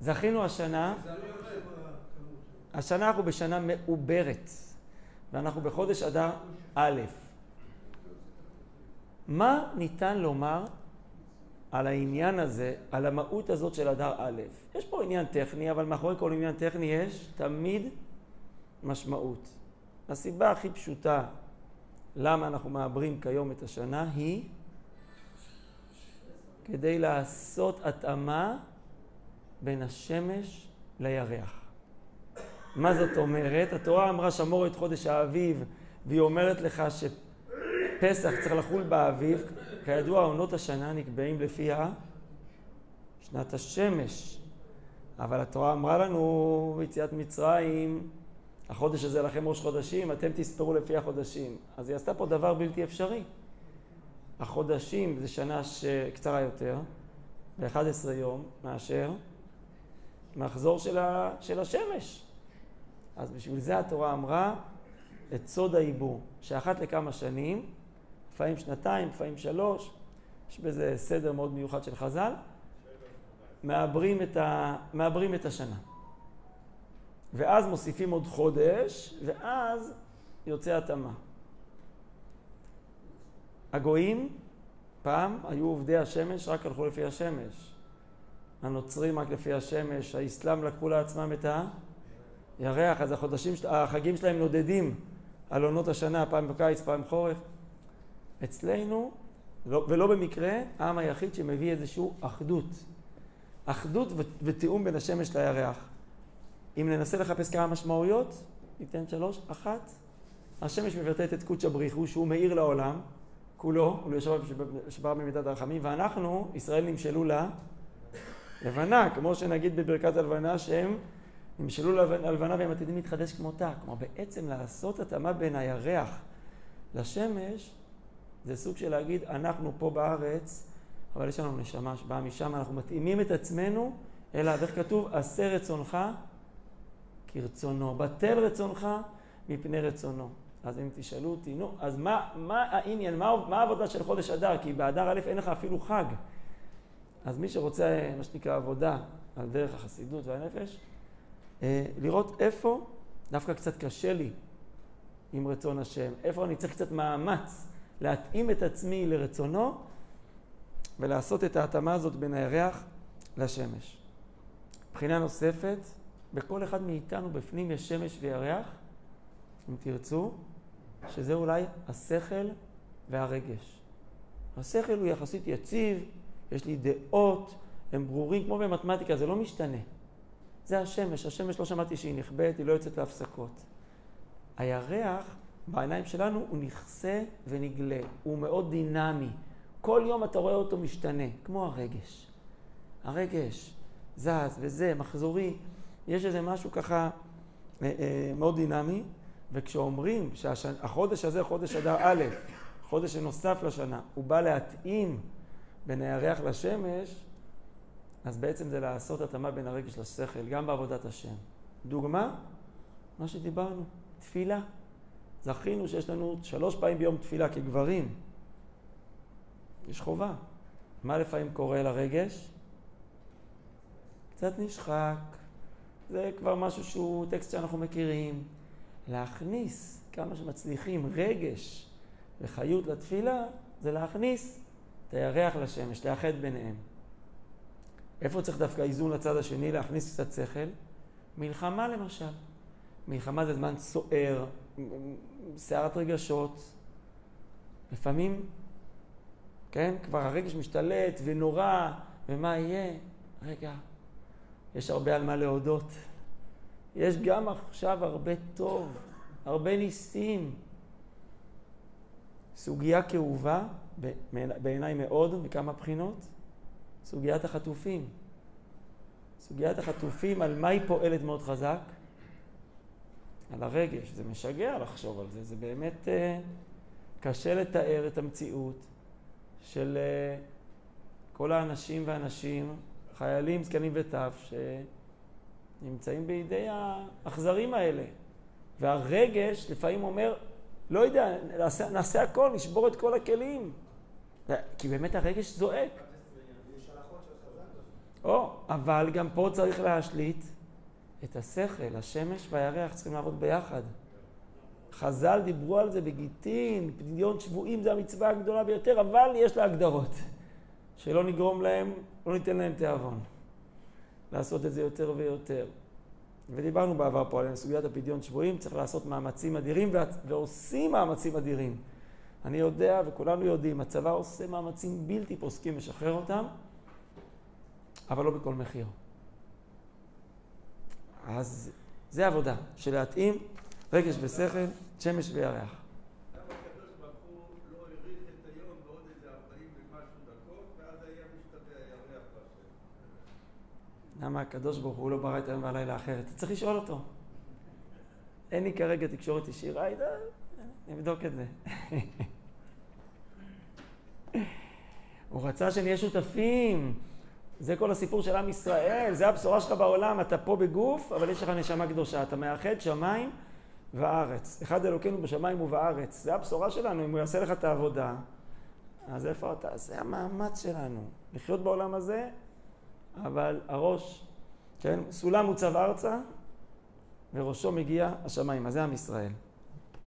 זכינו השנה, השנה אנחנו בשנה מעוברת, ואנחנו בחודש אדר א'. מה ניתן לומר על העניין הזה, על המהות הזאת של אדר א'? יש פה עניין טכני, אבל מאחורי כל עניין טכני יש תמיד משמעות. הסיבה הכי פשוטה למה אנחנו מעברים כיום את השנה היא כדי לעשות התאמה בין השמש לירח. מה זאת אומרת? התורה אמרה שמור את חודש האביב, והיא אומרת לך שפסח צריך לחול באביב. כידוע, עונות השנה נקבעים לפי שנת השמש. אבל התורה אמרה לנו ביציאת מצרים, החודש הזה לכם ראש חודשים, אתם תספרו לפי החודשים. אז היא עשתה פה דבר בלתי אפשרי. החודשים זה שנה שקצרה יותר, ב-11 יום, מאשר מחזור של, ה, של השמש. אז בשביל זה התורה אמרה את סוד העיבור, שאחת לכמה שנים, לפעמים שנתיים, לפעמים שלוש, יש בזה סדר מאוד מיוחד של חז"ל, מעברים את, ה, מעברים את השנה. ואז מוסיפים עוד חודש, ואז יוצא התאמה. הגויים פעם היו עובדי השמש, רק הלכו לפי השמש. הנוצרים רק לפי השמש, האסלאם לקחו לעצמם את הירח, אז החודשים, החגים שלהם נודדים על עונות השנה, פעם בקיץ, פעם חורף. אצלנו, לא, ולא במקרה, העם היחיד שמביא איזושהי אחדות. אחדות ותיאום בין השמש לירח. אם ננסה לחפש כמה משמעויות, ניתן שלוש. אחת, השמש מבטאת את קודש הבריחו, שהוא מאיר לעולם, כולו, הוא יושב שבר במידת הרחמים, ואנחנו, ישראל נמשלו לה לבנה, כמו שנגיד בברכת הלבנה, שהם נמשלו ללבנה והם עתידים להתחדש כמותה. כלומר, בעצם לעשות התאמה בין הירח לשמש, זה סוג של להגיד, אנחנו פה בארץ, אבל יש לנו נשמה שבאה משם, אנחנו מתאימים את עצמנו אלא, איך כתוב? עשה רצונך כרצונו, בטל רצונך מפני רצונו. אז אם תשאלו אותי, נו, אז מה, מה העניין, מה, מה העבודה של חודש אדר? כי באדר א' אין לך אפילו חג. אז מי שרוצה, מה שנקרא, עבודה על דרך החסידות והנפש, אה, לראות איפה דווקא קצת קשה לי עם רצון השם, איפה אני צריך קצת מאמץ להתאים את עצמי לרצונו ולעשות את ההתאמה הזאת בין הירח לשמש. מבחינה נוספת, בכל אחד מאיתנו בפנים יש שמש וירח, אם תרצו, שזה אולי השכל והרגש. השכל הוא יחסית יציב, יש לי דעות, הם ברורים, כמו במתמטיקה, זה לא משתנה. זה השמש, השמש לא שמעתי שהיא נכבדת, היא לא יוצאת להפסקות. הירח, בעיניים שלנו, הוא נכסה ונגלה, הוא מאוד דינמי. כל יום אתה רואה אותו משתנה, כמו הרגש. הרגש זז וזה, מחזורי, יש איזה משהו ככה אה, אה, מאוד דינמי, וכשאומרים שהחודש הזה, חודש אדר א', חודש שנוסף לשנה, הוא בא להתאים בין הירח לשמש, אז בעצם זה לעשות התאמה בין הרגש לשכל, גם בעבודת השם. דוגמה, מה שדיברנו, תפילה. זכינו שיש לנו שלוש פעמים ביום תפילה כגברים. יש חובה. מה לפעמים קורה לרגש? קצת נשחק. זה כבר משהו שהוא טקסט שאנחנו מכירים. להכניס כמה שמצליחים רגש וחיות לתפילה, זה להכניס את הירח לשמש, לאחד ביניהם. איפה צריך דווקא איזון לצד השני, להכניס קצת שכל? מלחמה למשל. מלחמה זה זמן סוער, סערת רגשות. לפעמים, כן, כבר הרגש משתלט ונורא, ומה יהיה? רגע, יש הרבה על מה להודות. יש גם עכשיו הרבה טוב, הרבה ניסים. סוגיה כאובה, בעיניי מאוד, מכמה בחינות, סוגיית החטופים. סוגיית החטופים, על מה היא פועלת מאוד חזק? על הרגש. זה משגע לחשוב על זה, זה באמת uh, קשה לתאר את המציאות של uh, כל האנשים והנשים, חיילים, זקנים וטף, שנמצאים בידי האכזרים האלה. והרגש לפעמים אומר, לא יודע, נעשה, נעשה הכל, נשבור את כל הכלים. כי באמת הרגש זועק. או, אבל גם פה צריך להשליט את השכל, השמש והירח צריכים לעבוד ביחד. חז"ל דיברו על זה בגיטין, פדיון שבויים זה המצווה הגדולה ביותר, אבל יש לה הגדרות. שלא נגרום להם, לא ניתן להם תיאבון. לעשות את זה יותר ויותר. ודיברנו בעבר פה על סוגיית הפדיון שבויים, צריך לעשות מאמצים אדירים, ועושים מאמצים אדירים. אני יודע, וכולנו יודעים, הצבא עושה מאמצים בלתי פוסקים לשחרר אותם, אבל לא בכל מחיר. אז זה עבודה, של להתאים רגש ושכל, שמש וירח. למה הקדוש ברוך הוא לא ברא את היום והלילה אחרת? אתה צריך לשאול אותו. אין לי כרגע תקשורת ישירה, נבדוק את זה. הוא רצה שנהיה שותפים. זה כל הסיפור של עם ישראל, זה הבשורה שלך בעולם. אתה פה בגוף, אבל יש לך נשמה קדושה. אתה מאחד שמיים וארץ. אחד אלוקינו בשמיים ובארץ. זה הבשורה שלנו, אם הוא יעשה לך את העבודה. אז איפה אתה? זה המאמץ שלנו. לחיות בעולם הזה, אבל הראש, כן, סולם מוצב ארצה, וראשו מגיע השמיים. אז זה עם ישראל.